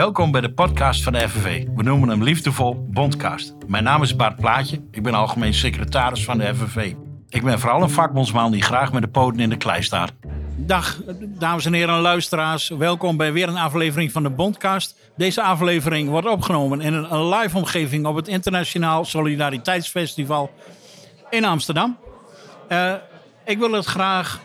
Welkom bij de podcast van de FNV. We noemen hem liefdevol Bondcast. Mijn naam is Bart Plaatje. Ik ben algemeen secretaris van de FNV. Ik ben vooral een vakbondsman die graag met de poten in de klei staat. Dag, dames en heren luisteraars. Welkom bij weer een aflevering van de Bondcast. Deze aflevering wordt opgenomen in een live omgeving op het Internationaal Solidariteitsfestival in Amsterdam. Uh, ik wil het graag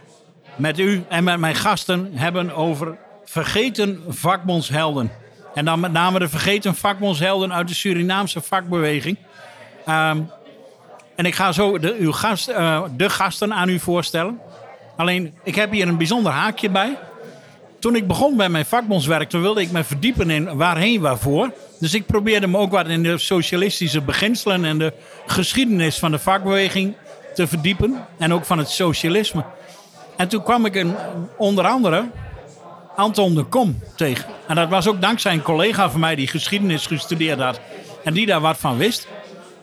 met u en met mijn gasten hebben over vergeten vakbondshelden. En dan met name de vergeten vakbondshelden uit de Surinaamse vakbeweging. Um, en ik ga zo de, uw gast, uh, de gasten aan u voorstellen. Alleen, ik heb hier een bijzonder haakje bij. Toen ik begon bij mijn vakbondswerk, toen wilde ik me verdiepen in waarheen, waarvoor. Dus ik probeerde me ook wat in de socialistische beginselen en de geschiedenis van de vakbeweging te verdiepen. En ook van het socialisme. En toen kwam ik onder andere Anton de Kom tegen. En dat was ook dankzij een collega van mij die geschiedenis gestudeerd had. En die daar wat van wist.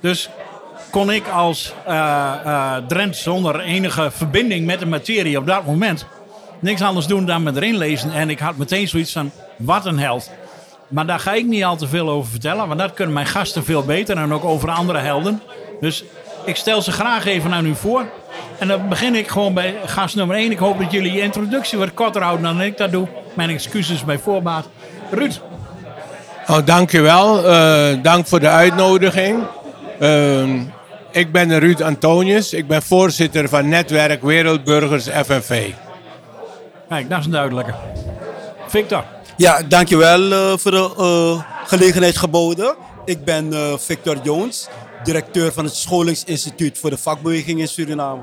Dus kon ik als uh, Drent zonder enige verbinding met de materie op dat moment niks anders doen dan me erin lezen. En ik had meteen zoiets van, wat een held. Maar daar ga ik niet al te veel over vertellen, want dat kunnen mijn gasten veel beter en ook over andere helden. Dus ik stel ze graag even aan u voor. En dan begin ik gewoon bij gast nummer 1. Ik hoop dat jullie je introductie wat korter houden dan ik dat doe. Mijn excuses bij voorbaat. Ruud. Oh, dankjewel. Uh, dank voor de uitnodiging. Uh, ik ben Ruud Antonius. Ik ben voorzitter van Netwerk Wereldburgers FNV. Kijk, dat is een duidelijke. Victor. Ja, dankjewel uh, voor de uh, gelegenheid geboden. Ik ben uh, Victor Jones, directeur van het Scholingsinstituut voor de Vakbeweging in Suriname.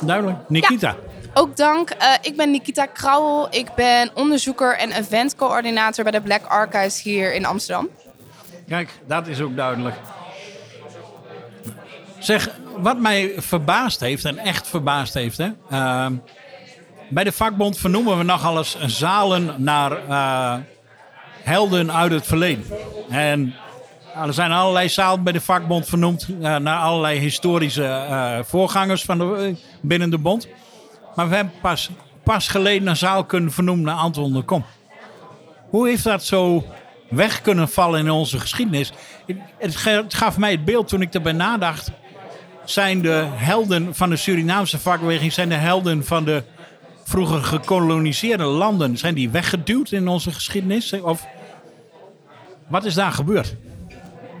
Duidelijk. Nikita. Ja, ook dank. ik ben Nikita Krauwel. Ik ben onderzoeker en eventcoördinator bij de Black Archives hier in Amsterdam. Kijk, dat is ook duidelijk. Zeg, wat mij verbaasd heeft, en echt verbaasd heeft, hè. Uh, bij de vakbond vernoemen we nogal eens zalen naar uh, helden uit het verleden. En er zijn allerlei zalen bij de vakbond vernoemd uh, naar allerlei historische voorgangers van de, binnen de bond. Maar we hebben pas, pas geleden een zaal kunnen vernoemen naar Anton de Kom. Hoe heeft dat zo weg kunnen vallen in onze geschiedenis? Het, gaf mij het beeld toen ik erbij nadacht. Zijn de helden van de Surinaamse vakbeweging, zijn de helden van de vroeger gekoloniseerde landen, zijn die weggeduwd in onze geschiedenis? Of wat is daar gebeurd?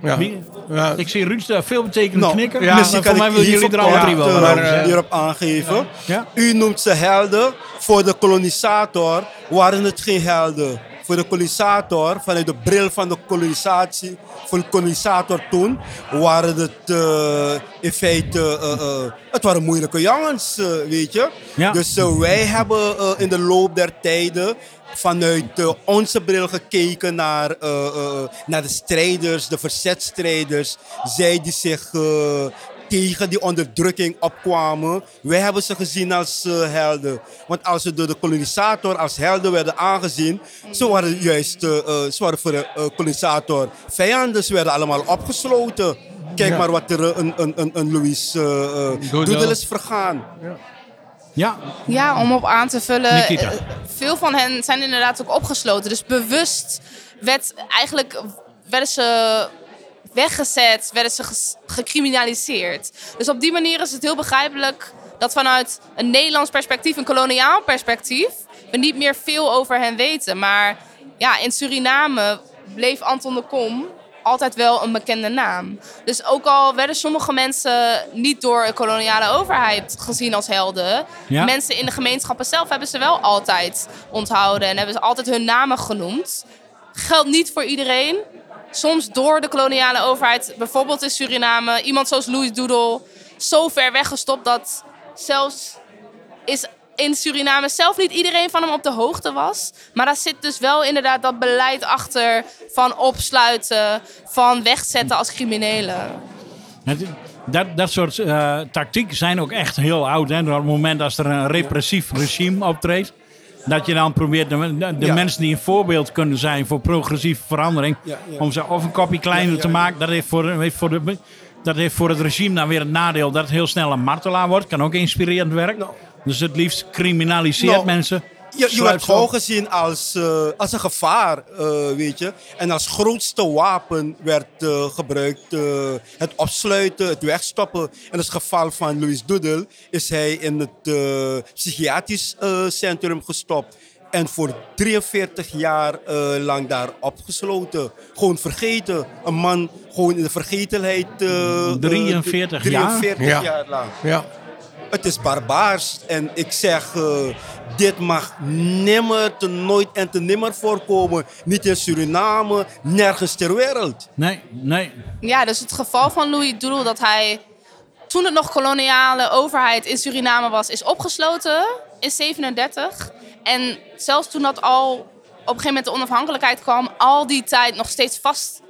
Ja. Wie, ja. Ik zie Ruud daar veel betekenen nou, knikken. Ja, maar voor mij willen jullie er alle drie wel uh, hierop aangeven. Ja? U noemt ze helden. Voor de kolonisator waren het geen helden. Voor de kolonisator, vanuit de bril van de kolonisatie, voor de kolonisator toen, waren het uh, in feite, uh, uh, het waren moeilijke jongens, weet je. Dus wij hebben in de loop der tijden vanuit uh, onze bril gekeken naar, uh, uh, naar de strijders, de verzetstrijders. Zij die zich tegen die onderdrukking opkwamen. Wij hebben ze gezien als helden. Want als ze door de kolonisator als helden werden aangezien, ze waren juist ze waren voor de kolonisator vijanden. Ze werden allemaal opgesloten. Kijk ja. maar wat er een, een, een, een Louis Doedel is vergaan. Ja. Ja. ja, om op aan te vullen. Nikita. Veel van hen zijn inderdaad ook opgesloten. Dus bewust werd eigenlijk, werden ze weggezet, werden ze gecriminaliseerd. Dus op die manier is het heel begrijpelijk dat vanuit een Nederlands perspectief, een koloniaal perspectief, we niet meer veel over hen weten. Maar ja, in Suriname bleef Anton de Kom altijd wel een bekende naam. Dus ook al werden sommige mensen niet door de koloniale overheid gezien als helden, mensen in de gemeenschappen zelf hebben ze wel altijd onthouden en hebben ze altijd hun namen genoemd. Geldt niet voor iedereen. Soms door de koloniale overheid, bijvoorbeeld in Suriname, iemand zoals Louis Doodle, zo ver weggestopt dat zelfs is in Suriname zelf niet iedereen van hem op de hoogte was. Maar daar zit dus wel inderdaad dat beleid achter van opsluiten, van wegzetten als criminelen. Dat, dat soort uh, tactieken zijn ook echt heel oud. Hè? Op het moment als er een repressief regime optreedt. Dat je dan probeert de, de mensen die een voorbeeld kunnen zijn voor progressieve verandering. Ja, ja. Om ze of een kopje kleiner te maken. Dat heeft voor, heeft voor de, dat heeft voor het regime dan weer het nadeel dat het heel snel een martelaar wordt. Kan ook inspirerend werken. Nou, dus het liefst criminaliseert nou, mensen. je, je werd gewoon gezien als, uh, als een gevaar, uh, weet je. En als grootste wapen werd uh, gebruikt het opsluiten, het wegstoppen. In het geval van Louis Doedel is hij in het psychiatrisch centrum gestopt. En voor 43 jaar lang daar opgesloten. Gewoon vergeten. Een man gewoon in de vergetelheid. 43, 43 jaar? jaar lang. Ja. Het is barbaars. En ik zeg, uh, dit mag nimmer, te nooit en te nimmer voorkomen. Niet in Suriname, nergens ter wereld. Nee, nee. Ja, dus het geval van Louis Doedel dat hij toen het nog koloniale overheid in Suriname was, is opgesloten in 37. En zelfs toen dat al op een gegeven moment de onafhankelijkheid kwam, al die tijd nog steeds vast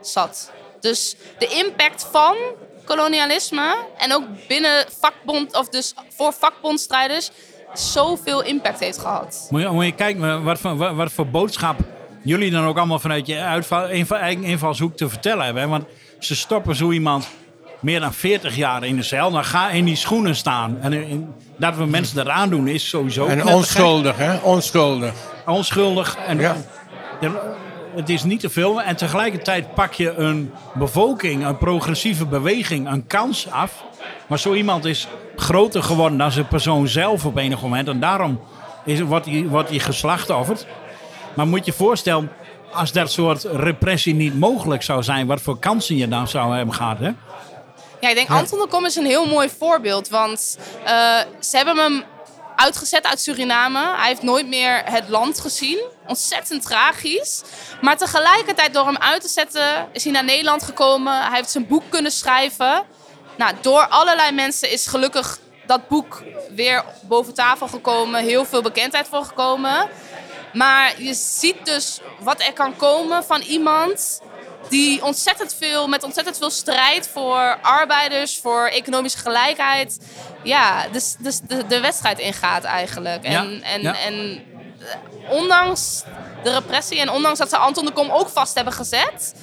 zat. Dus de impact van kolonialisme en ook binnen vakbond, of dus voor vakbondstrijders, zoveel impact heeft gehad. Moet je, moet je kijken wat voor, wat, wat voor boodschap jullie dan ook allemaal vanuit je uitval, eigen invalshoek te vertellen hebben. Want ze stoppen zo iemand meer dan 40 jaar in de cel. Dan ga in die schoenen staan. En in, dat we mensen eraan doen is sowieso. En onschuldig, hè? Onschuldig. Onschuldig. En ja het is niet te veel. En tegelijkertijd pak je een bevolking, een progressieve beweging, een kans af. Maar zo iemand is groter geworden dan zijn persoon zelf op enig moment. En daarom is, wordt, hij, wordt hij geslachtofferd. Maar moet je voorstellen, als dat soort repressie niet mogelijk zou zijn, wat voor kansen je dan zou hebben gehad, hè? Ja, ik denk Anton de Kom is een heel mooi voorbeeld. Want uh, ze hebben hem uitgezet uit Suriname. Hij heeft nooit meer het land gezien. Ontzettend tragisch. Maar tegelijkertijd, door hem uit te zetten, is hij naar Nederland gekomen. Hij heeft zijn boek kunnen schrijven. Nou, door allerlei mensen is gelukkig dat boek weer boven tafel gekomen. Heel veel bekendheid voor gekomen. Maar je ziet dus wat er kan komen van iemand die ontzettend veel, met ontzettend veel strijd voor arbeiders, voor economische gelijkheid, ja, dus, dus de, de wedstrijd ingaat eigenlijk. En, en, en eh, ondanks de repressie en ondanks dat ze Anton de Kom ook vast hebben gezet,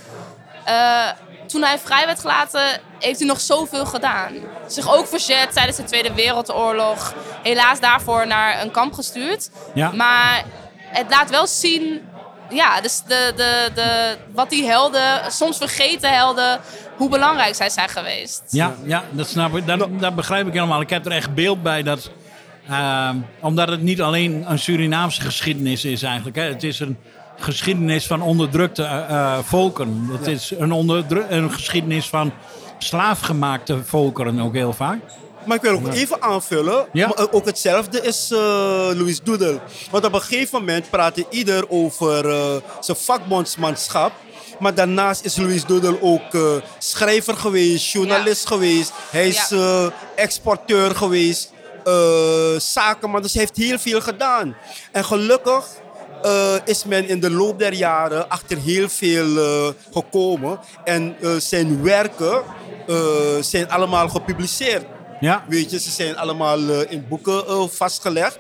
uh, toen hij vrij werd gelaten, heeft hij nog zoveel gedaan. Zich ook verzet tijdens de Tweede Wereldoorlog. Helaas daarvoor naar een kamp gestuurd. Ja. Maar het laat wel zien ja, dus de, de, de, wat die helden, soms vergeten helden, hoe belangrijk zij zijn geweest. Ja, ja dat, snap ik, dat, dat begrijp ik helemaal. Ik heb er echt beeld bij dat, uh, omdat het niet alleen een Surinaamse geschiedenis is eigenlijk. Hè. Het is een geschiedenis van onderdrukte uh, volken. Het is een, onderdru een geschiedenis van slaafgemaakte volkeren ook heel vaak. Maar ik wil ook even aanvullen. Ja? Ook hetzelfde is uh, Louis Doedel. Want op een gegeven moment praatte ieder over uh, zijn vakbondsmanschap. Maar daarnaast is Louis Doedel ook uh, schrijver geweest, journalist ja. geweest. Hij is ja. exporteur geweest, zakenman. Dus hij heeft heel veel gedaan. En gelukkig uh, is men in de loop der jaren achter heel veel uh, gekomen. En uh, zijn werken zijn allemaal gepubliceerd. Ja. Weet je, ze zijn allemaal uh, in boeken uh, vastgelegd.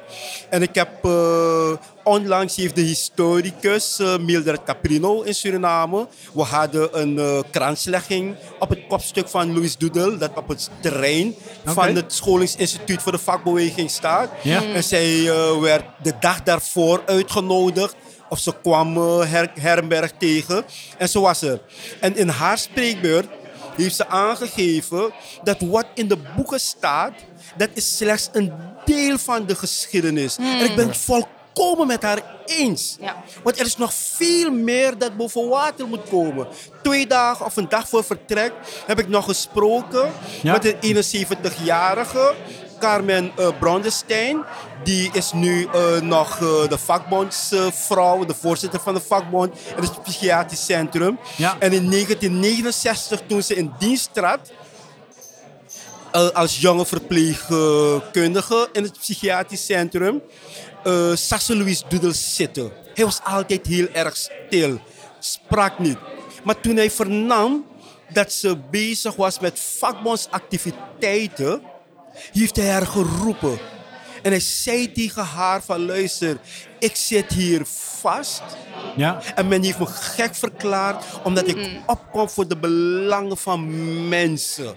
En ik heb uh, onlangs heeft de historicus Mildred Caprino in Suriname. We hadden een kranslegging op het kopstuk van Louis Doedel, dat op het terrein okay. van het scholingsinstituut voor de vakbeweging staat. Ja. En zij werd de dag daarvoor uitgenodigd of ze kwam Her Herberg tegen. En zo was er. En in haar spreekbeurt heeft ze aangegeven dat wat in de boeken staat, dat is slechts een deel van de geschiedenis. En ik ben het volkomen met haar eens. Ja. Want er is nog veel meer dat boven water moet komen. Twee dagen of een dag voor vertrek heb ik nog gesproken Ja. met een 71-jarige Carmen uh. Die is nu uh, nog uh, de vakbondsvrouw, de voorzitter van de vakbond in het psychiatrisch centrum. Ja. En in 1969, toen ze in dienst trad, als jonge verpleegkundige in het psychiatrisch centrum, zag ze Louis Doedel zitten. Hij was altijd heel erg stil, sprak niet. Maar toen hij vernam dat ze bezig was met vakbondsactiviteiten, heeft hij haar geroepen. En hij zei tegen haar van luister, ik zit hier vast. Ja. En men heeft me gek verklaard omdat ik opkom voor de belangen van mensen.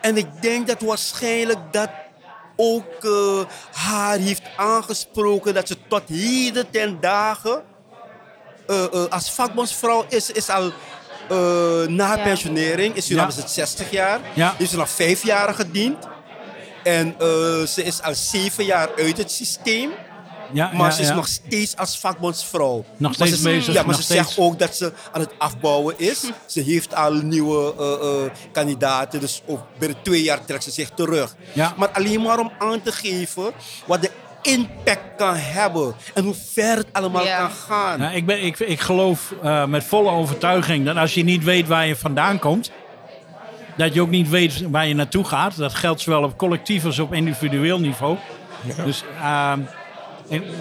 En ik denk dat waarschijnlijk dat ook haar heeft aangesproken dat ze tot heden ten dagen als vakbondsvrouw is, is al na pensionering, is ze ja. 60 jaar, ja. heeft ze nog vijf jaar gediend. En ze is al zeven jaar uit het systeem. Ja, maar ze is nog steeds als vakbondsvrouw. Nog steeds ze, bezig. Ja, maar ze zegt ook dat ze aan het afbouwen is. Ze heeft al nieuwe uh, uh, kandidaten. Dus binnen twee jaar trekt ze zich terug. Ja. Maar alleen maar om aan te geven wat de impact kan hebben. En hoe ver het allemaal kan gaan. Ik, ben, ik, ik geloof uh, met volle overtuiging dat als je niet weet waar je vandaan komt. Dat je ook niet weet waar je naartoe gaat. Dat geldt zowel op collectief als op individueel niveau. Ja. Dus uh,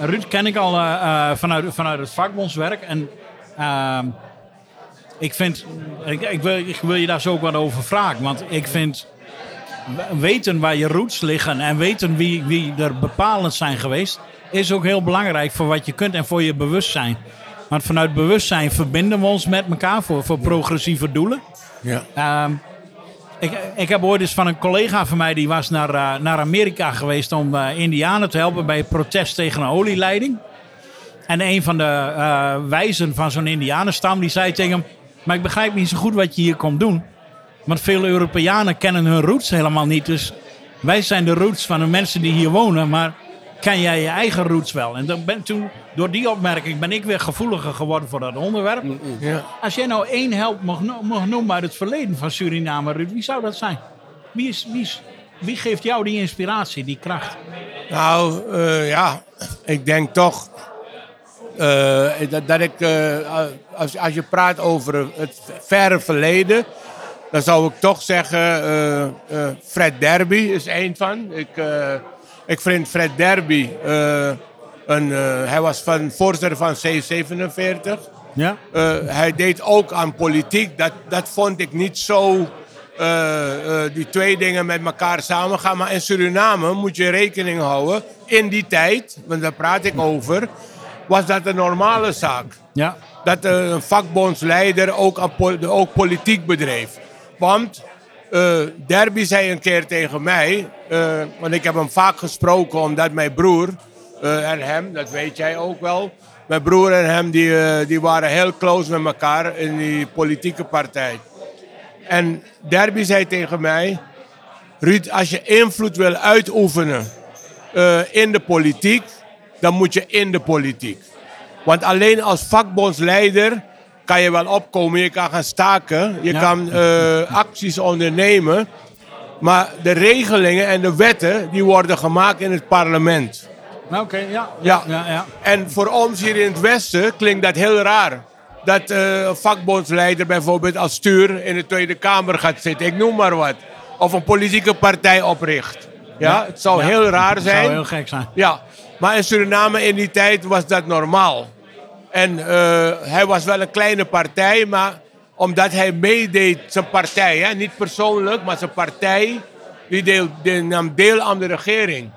Ruud ken ik al uh, vanuit, vanuit het vakbondswerk. En ehm, ik vind, ik, ik, wil, ik wil je daar zo ook wat over vragen. Want ik vind weten waar je roots liggen en weten wie, wie er bepalend zijn geweest, is ook heel belangrijk voor wat je kunt en voor je bewustzijn. Want vanuit bewustzijn verbinden we ons met elkaar voor, voor progressieve doelen. Ja. Um, ik, ik heb ooit eens van een collega van mij, die was naar, uh, naar Amerika geweest om uh, Indianen te helpen bij protest tegen een olieleiding. En een van de uh, wijzen van zo'n Indianenstam, die zei tegen hem, maar ik begrijp niet zo goed wat je hier komt doen. Want veel Europeanen kennen hun roots helemaal niet. Dus wij zijn de roots van de mensen die hier wonen, maar ken jij je eigen roots wel? En dan ben, toen, door die opmerking ben ik weer gevoeliger geworden voor dat onderwerp. Ja. Als jij nou één held mag, mag noemen uit het verleden van Suriname, Ruud, wie zou dat zijn? Wie, is, wie, is, wie geeft jou die inspiratie, die kracht? Nou, uh, ja, ik denk toch uh, dat, dat, ik, uh, als, als je praat over het verre verleden, dan zou ik toch zeggen, Fred Derby is één van. Ik, ik vind Fred Derby, uh, een, uh, hij was van, voorzitter van C47. Ja? Uh, hij deed ook aan politiek. Dat, dat vond ik niet zo, die twee dingen met elkaar samengaan. Maar in Suriname moet je rekening houden, in die tijd, want daar praat ik over, was dat een normale zaak. Ja. Dat een vakbondsleider ook, ook politiek bedreef. Want uh, Derby zei een keer tegen mij, uh, want ik heb hem vaak gesproken omdat mijn broer uh, en hem, dat weet jij ook wel. Mijn broer en hem die, die waren heel close met elkaar in die politieke partij. En Derby zei tegen mij, Ruud, als je invloed wil uitoefenen in de politiek, dan moet je in de politiek. Want alleen als vakbondsleider kan je wel opkomen, je kan gaan staken, je kan uh, acties ondernemen. Maar de regelingen en de wetten die worden gemaakt in het parlement. Oké, ja. Ja. ja. Ja, En voor ons hier in het Westen klinkt dat heel raar. Dat uh, een vakbondsleider bijvoorbeeld als stuur in de Tweede Kamer gaat zitten. Ik noem maar wat. Of een politieke partij opricht. Ja, het zou heel raar zijn. Het zou heel gek zijn. Ja, maar in Suriname in die tijd was dat normaal. En uh, hij was wel een kleine partij, maar omdat hij meedeed, zijn partij, hè, niet persoonlijk, maar zijn partij, die, deel, die nam deel aan de regering.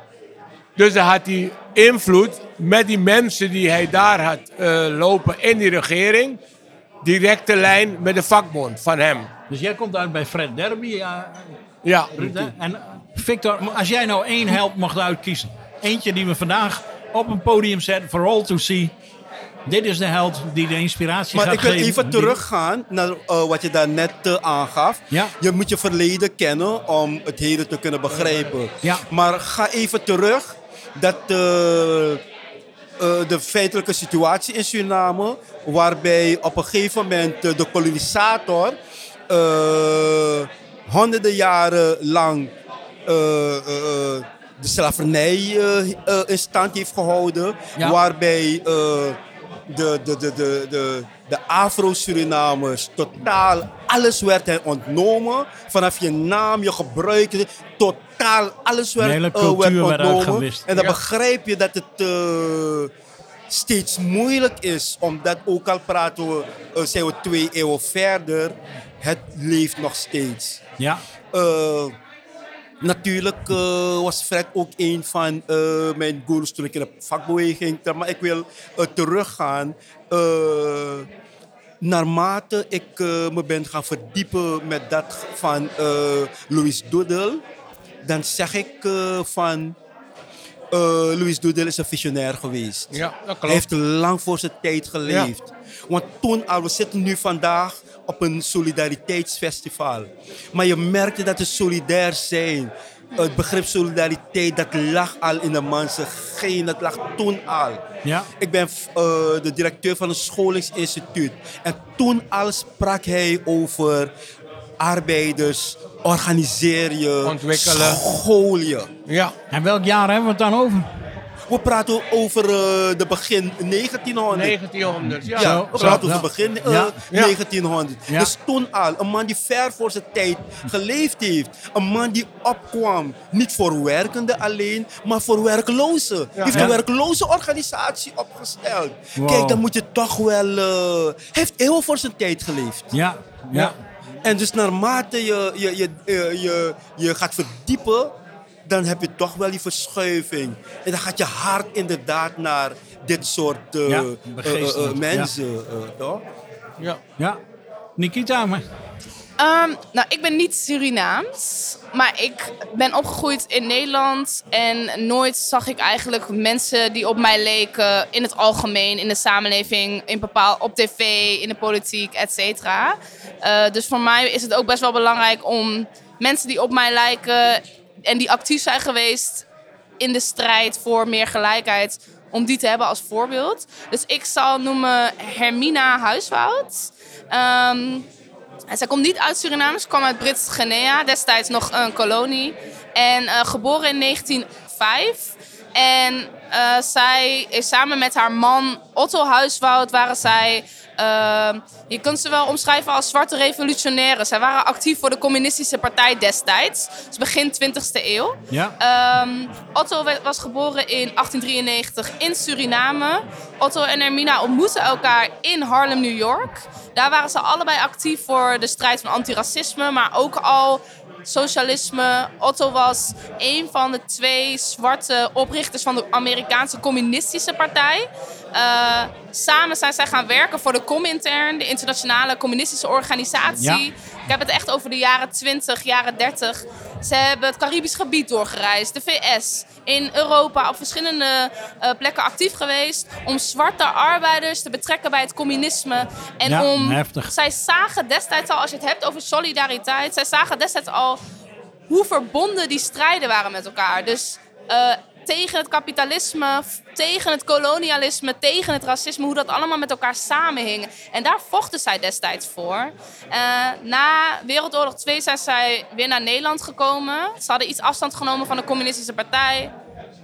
Dus dan had hij invloed met die mensen die hij daar had uh, lopen in die regering. Directe lijn met de vakbond van hem. Dus jij komt uit bij Fred Derby. Ja. ja. En Victor, als jij nou één held mocht uitkiezen. Eentje die we vandaag op een podium zetten for all to see. Dit is de held die de inspiratie maar gaat geven. Maar ik wil even teruggaan naar uh, wat je daar net uh, aangaf. Ja. Je moet je verleden kennen om het heden te kunnen begrijpen. Ja. Maar ga even terug dat uh, de feitelijke situatie in Suriname, waarbij op een gegeven moment de kolonisator honderden jaren lang de slavernij in stand heeft gehouden, ja. waarbij de, de, de, de, de, de Afro-Surinamers totaal alles werd hen ontnomen. Vanaf je naam, je gebruik, totaal alles werd, uh, werd ontnomen. En dan begrijp je dat het uh, steeds moeilijk is, omdat ook al praten we, uh, zijn we twee eeuwen verder, het leeft nog steeds. Ja. Natuurlijk uh, was Fred ook een van uh, mijn goals toen ik in de vakbeweging. Maar ik wil uh, teruggaan. naarmate ik me ben gaan verdiepen met dat van Louis Doodle, dan zeg ik van. Louis Doedel is een visionair geweest. Ja, dat klopt. Hij heeft lang voor zijn tijd geleefd. Ja. Want toen al, we zitten nu vandaag op een solidariteitsfestival. Maar je merkte dat ze solidair zijn. Het begrip solidariteit, dat lag al in de mensen geen, dat lag toen al. Ja. Ik ben uh, de directeur van een scholingsinstituut. En toen al sprak hij over arbeiders, organiseer je, Ontwikkelen. school je. Ja. En welk jaar hebben we het dan over? We praten over uh, de begin 1900. 1900, ja. We zo, praten over begin uh, Ja. 1900. Ja. Dus toen al, een man die ver voor zijn tijd geleefd heeft. Een man die opkwam, niet voor werkenden alleen, maar voor werklozen. Die heeft Ja. een werkloze organisatie opgesteld. Wow. Kijk, dan moet je toch wel... uh, hij heeft eeuwen voor zijn tijd geleefd. Ja, ja. En dus naarmate je, je, je, je, je, je gaat verdiepen, dan heb je toch wel die verschuiving. En dan gaat je hart inderdaad naar dit soort uh, Ja, uh, begeesterd, uh, mensen, uh, toch? ja. ja. Nikita, maar... Ehm, nou, ik ben niet Surinaams, maar ik ben opgegroeid in Nederland en nooit zag ik eigenlijk mensen die op mij leken in het algemeen, in de samenleving, in bepaal, op tv, in de politiek, et cetera. Eh, dus voor mij is het ook best wel belangrijk om mensen die op mij lijken en die actief zijn geweest in de strijd voor meer gelijkheid, om die te hebben als voorbeeld. Dus ik zal noemen Hermina Huiswoud. En zij komt niet uit Suriname, ze kwam uit Brits-Guinea, destijds nog een kolonie. En uh, geboren in 1905. En uh, zij is samen met haar man Otto Huiswoud waren zij. Uh, je kunt ze wel omschrijven als zwarte revolutionairen. Zij waren actief voor de communistische partij destijds. Dus begin 20e eeuw. Ja. Um, Otto was geboren in 1893 in Suriname. Otto en Hermina ontmoetten elkaar in Harlem, New York. Daar waren ze allebei actief voor de strijd van antiracisme, maar ook al socialisme. Otto was een van de twee zwarte oprichters van de Amerikaanse Communistische Partij. Uh, samen zijn zij gaan werken voor de Comintern, de internationale communistische organisatie. Ja. Ik heb het echt over de jaren 20, jaren 30. Ze hebben het Caribisch gebied doorgereisd, de VS, in Europa op verschillende uh, plekken actief geweest om zwarte arbeiders te betrekken bij het communisme. En Ja, om, heftig. zij zagen destijds al, als je het hebt over solidariteit, zij zagen destijds al hoe verbonden die strijden waren met elkaar. Dus uh, tegen het kapitalisme, tegen het kolonialisme, tegen het racisme, hoe dat allemaal met elkaar samenhing. En daar vochten zij destijds voor. Uh, na Wereldoorlog 2 zijn zij weer naar Nederland gekomen. Ze hadden iets afstand genomen van de communistische partij.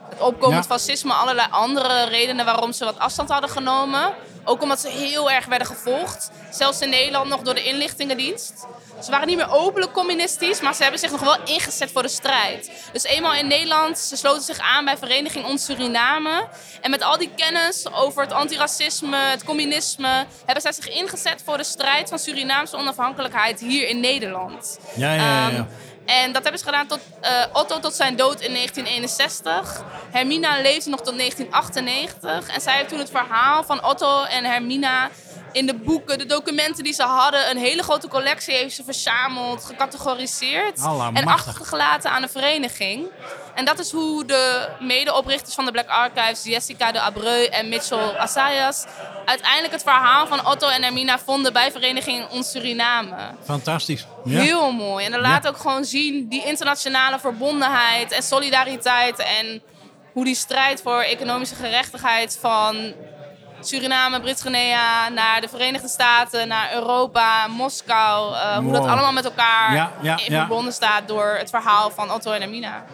Het opkomend Ja. fascisme, allerlei andere redenen waarom ze wat afstand hadden genomen. Ook omdat ze heel erg werden gevolgd. Zelfs in Nederland nog door de inlichtingendienst. Ze waren niet meer openlijk communistisch, maar ze hebben zich nog wel ingezet voor de strijd. Dus eenmaal in Nederland, ze sloten zich aan bij Vereniging Ons Suriname. En met al die kennis over het antiracisme, het communisme, hebben zij zich ingezet voor de strijd van Surinaamse onafhankelijkheid hier in Nederland. Ja, ja, ja. ja. Um, en dat hebben ze gedaan tot uh, Otto tot zijn dood in 1961. Hermina leefde nog tot 1998. En zij heeft toen het verhaal van Otto en Hermina in de boeken, de documenten die ze hadden, een hele grote collectie heeft ze verzameld, gecategoriseerd Allemachtig. en achtergelaten aan de vereniging. En dat is hoe de medeoprichters van de Black Archives, Jessica de Abreu en Mitchell Assayas, uiteindelijk het verhaal van Otto en Hermina vonden bij Vereniging Ons Suriname. Fantastisch. Ja. Heel mooi. En dat laat ook gewoon zien die internationale verbondenheid en solidariteit. En hoe die strijd voor economische gerechtigheid van Suriname, Brits-Guinea naar de Verenigde Staten, naar Europa, Moskou. uh, hoe dat allemaal met elkaar Ja, ja, in ja. verbonden staat door het verhaal van Otto en Hermina.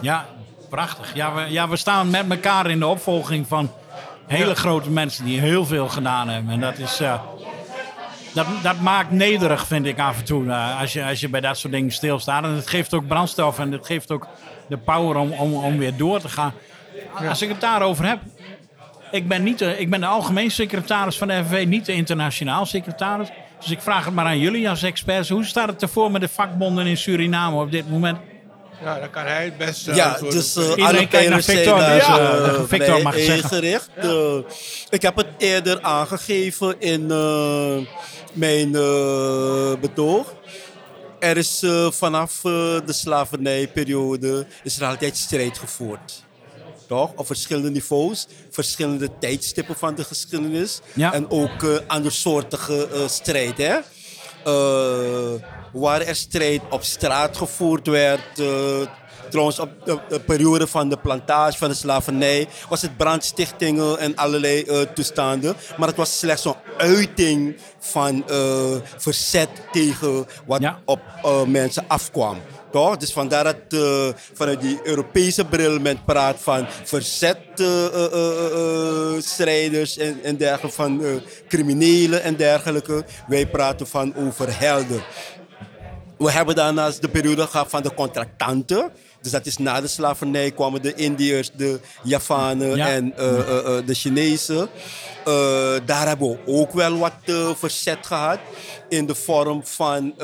Ja, prachtig. Ja we, ja, we staan met elkaar in de opvolging van hele grote mensen die heel veel gedaan hebben. En dat is... eh, dat, dat maakt nederig, vind ik af en toe, eh, als, je, als je bij dat soort dingen stilstaat. En het geeft ook brandstof en het geeft ook de power om, om, om weer door te gaan. Als ik het daarover heb, ik ben, niet de, ik ben de algemeen secretaris van de FNV, niet de internationaal secretaris. Dus ik vraag het maar aan jullie als experts. Hoe staat het ervoor met de vakbonden in Suriname op dit moment? Ja, dan kan hij het best uh, Ja, dus uh, Iedereen alle kijkt naar zijn Victor, naar dus, uh, Victor mag het zeggen. gericht. Uh, ik heb het eerder aangegeven in uh, mijn uh, betoog. er is uh, vanaf uh, de slavernijperiode is er altijd strijd gevoerd. Toch? Op verschillende niveaus, verschillende tijdstippen van de geschiedenis. Ja. En ook uh, andersoortige strijd. Hè? waar er strijd op straat gevoerd werd, Trouwens, op de, periode van de plantage, van de slavernij, was het brandstichtingen en allerlei uh, toestanden. Maar het was slechts een uiting van uh, verzet tegen wat ja. op uh, mensen afkwam. Toch? Dus vandaar dat uh, vanuit die Europese bril men praat van verzetstrijders uh, en, en dergelijke, van criminelen en dergelijke. Wij praten van over helden. We hebben daarnaast de periode gehad van de contractanten. Dus dat is na de slavernij kwamen de Indiërs, de Javanen Ja. en uh, uh, uh, de Chinezen. Daar hebben we ook wel wat verzet gehad. In de vorm van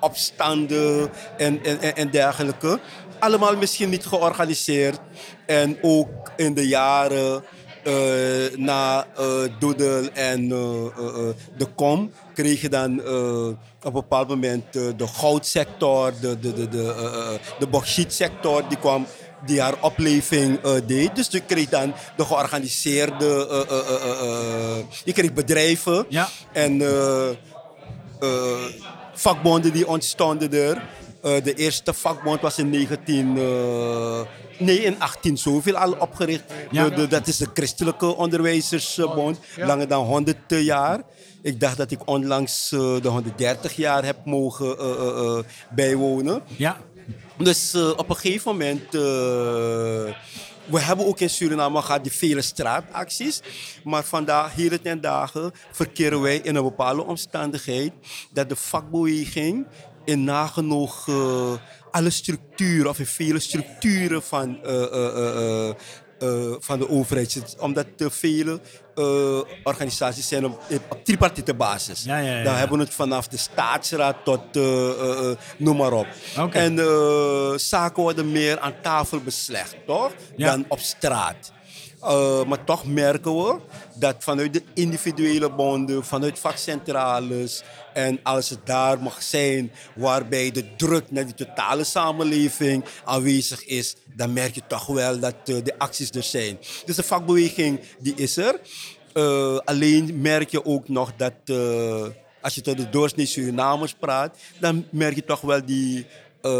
opstanden en, en, en dergelijke. Allemaal misschien niet georganiseerd. En ook in de jaren na uh, Doedel en uh, de Kom kreeg je dan op een bepaald moment de goudsector, de, de, de, de, de bauxietsector, die kwam die haar opleving uh, deed. Dus je kreeg dan de georganiseerde, uh, je kreeg bedrijven ja. en vakbonden die ontstonden er. De eerste vakbond was in 19... Nee, in 18 zoveel al opgericht. Ja. De, de, dat is de Christelijke Onderwijzersbond. Ja. Langer dan 100 jaar. Ik dacht dat ik onlangs uh, de 130 jaar heb mogen uh, uh, bijwonen. Ja. Dus op een gegeven moment. we hebben ook in Suriname gehad die vele straatacties. Maar vandaag, hier ten dagen, verkeren wij in een bepaalde omstandigheid. dat de vakbeweging in nagenoeg alle structuren, of in vele structuren van, uh, uh, uh, van de overheid. Omdat er vele organisaties zijn op, op tripartite basis. Ja, ja, ja, Dan hebben we het vanaf de staatsraad tot noem maar op. Okay. En zaken worden meer aan tafel beslecht, toch? Dan op straat. Uh, maar toch merken we dat vanuit de individuele bonden, vanuit vakcentrales en als het daar mag zijn waarbij de druk naar die totale samenleving aanwezig is, dan merk je toch wel dat uh, de acties er zijn. Dus de vakbeweging die is er. Uh, alleen merk je ook nog dat als je tot de doorsnee Surinamers praat, dan merk je toch wel die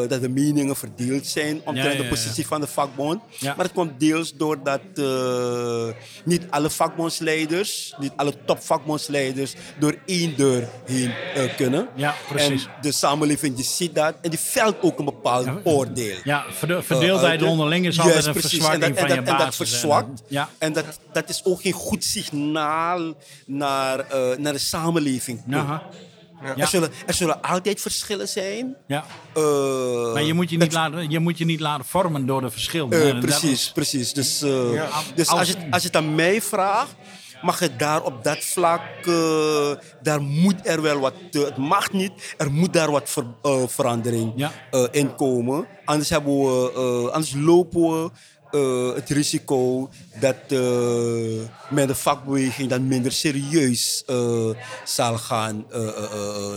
uh, dat de meningen verdeeld zijn omtrent Ja, de positie van de vakbond. Maar het komt deels doordat uh, niet alle vakbondsleiders, niet alle topvakbondsleiders door één deur heen uh, kunnen. Ja, precies. En de samenleving die ziet dat en die velt ook een bepaald oordeel. Ja, verde- verdeeldheid onderling is altijd een precies. verzwakking en dat, van en je basis. En dat verzwakt. En dat, dat is ook geen goed signaal naar, naar de samenleving. toe. Aha. Ja. Er, zullen, er zullen altijd verschillen zijn. Ja. Uh, Maar je moet je, niet laten, je moet je niet laten vormen door de verschillen. Uh, En dat precies, is- precies. Dus, uh, Ja. dus Als- als, je, als je het aan mij vraagt, mag het daar op dat vlak, uh, daar moet er wel wat, uh, het mag niet, er moet daar wat ver, uh, verandering Ja. uh, in komen. Anders, hebben we, uh, anders lopen we uh, het risico dat uh, men de vakbeweging dan minder serieus uh, zal gaan uh, uh, uh,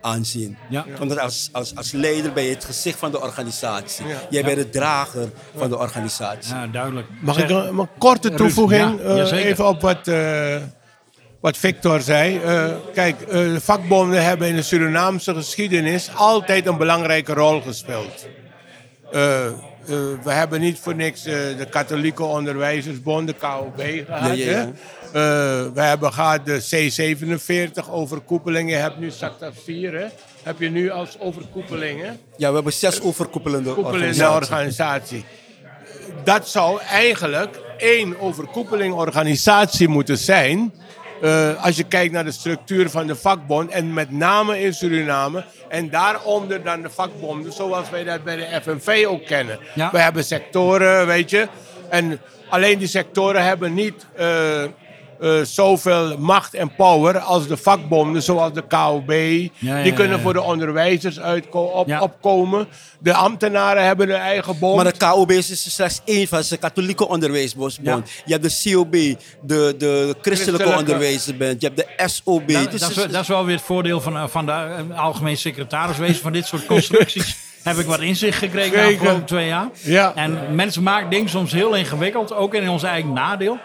aanzien. Ja. Omdat als, als, als leider ben je het gezicht van de organisatie. Ja. Jij bent de drager van de organisatie. Ja, duidelijk. Mag Zeg- ik een, een korte toevoeging? eh, even op wat, eh, wat Victor zei. Eh, kijk, eh, de vakbonden hebben in de Surinaamse geschiedenis altijd een belangrijke rol gespeeld. Eh, eh, we hebben niet voor niks eh, de Katholieke Onderwijzersbond, de KOB, gehad. ja. Eh, we hebben gehad de C47 overkoepelingen. Je hebt nu SACTA 4, hè? Heb je nu als overkoepelingen? Ja, we hebben zes overkoepelende overkoepelende organisaties. organisatie. Dat zou eigenlijk één overkoepeling organisatie moeten zijn. Eh, als je kijkt naar de structuur van de vakbond. En met name in Suriname. En daaronder dan de vakbonden. Zoals wij dat bij de FNV ook kennen. Ja. We hebben sectoren, weet je. En alleen die sectoren hebben niet... eh, uh, zoveel macht en power als de vakbonden, zoals de KOB. die kunnen voor de onderwijzers op, opkomen. De ambtenaren hebben hun eigen bond. Maar de KOB is slechts één van de katholieke onderwijsbond. Je hebt de COB, de, de christelijke, onderwijzersbond. Je hebt de SOB. Dat, dus dat, is, dat, is, wel weer het voordeel van, eh, van de uh, algemeen secretaris van dit soort constructies. heb ik wat inzicht gekregen de afgelopen twee jaar. Ja. En mensen maken dingen soms heel ingewikkeld, ook in ons eigen nadeel.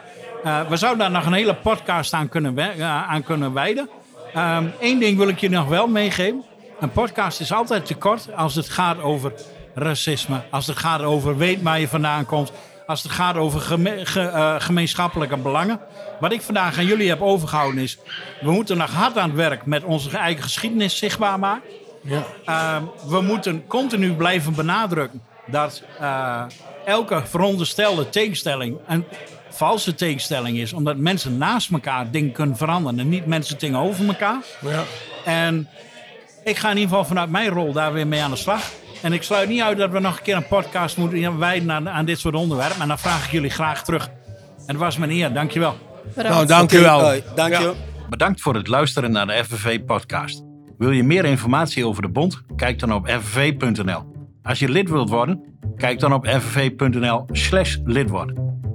Uh, we zouden daar nog een hele podcast aan kunnen, uh, aan kunnen wijden. Eén ehm, ding wil ik je nog wel meegeven. Een podcast is altijd te kort als het gaat over racisme. Als het gaat over weet waar je vandaan komt. Als het gaat over geme uh, gemeenschappelijke belangen. Wat ik vandaag aan jullie heb overgehouden is... we moeten nog hard aan het werk met onze eigen geschiedenis zichtbaar maken. Ja. Ehm, we moeten continu blijven benadrukken dat elke veronderstelde tegenstelling een valse tegenstelling is. Omdat mensen naast elkaar dingen kunnen veranderen en niet mensen dingen over elkaar. Ja. En ik ga in ieder geval vanuit mijn rol daar weer mee aan de slag. En ik sluit niet uit dat we nog een keer een podcast moeten wijden aan, aan dit soort onderwerpen. En dan vraag ik jullie graag terug. En dat was mijn eer. Dankjewel. Bedankt. Nou, dankjewel. Okay, dank je. Bedankt voor het luisteren naar de FVV-podcast. Wil je meer informatie over de bond? Kijk dan op fvv.nl. Als je lid wilt worden, kijk dan op fvv.nl slash lid worden.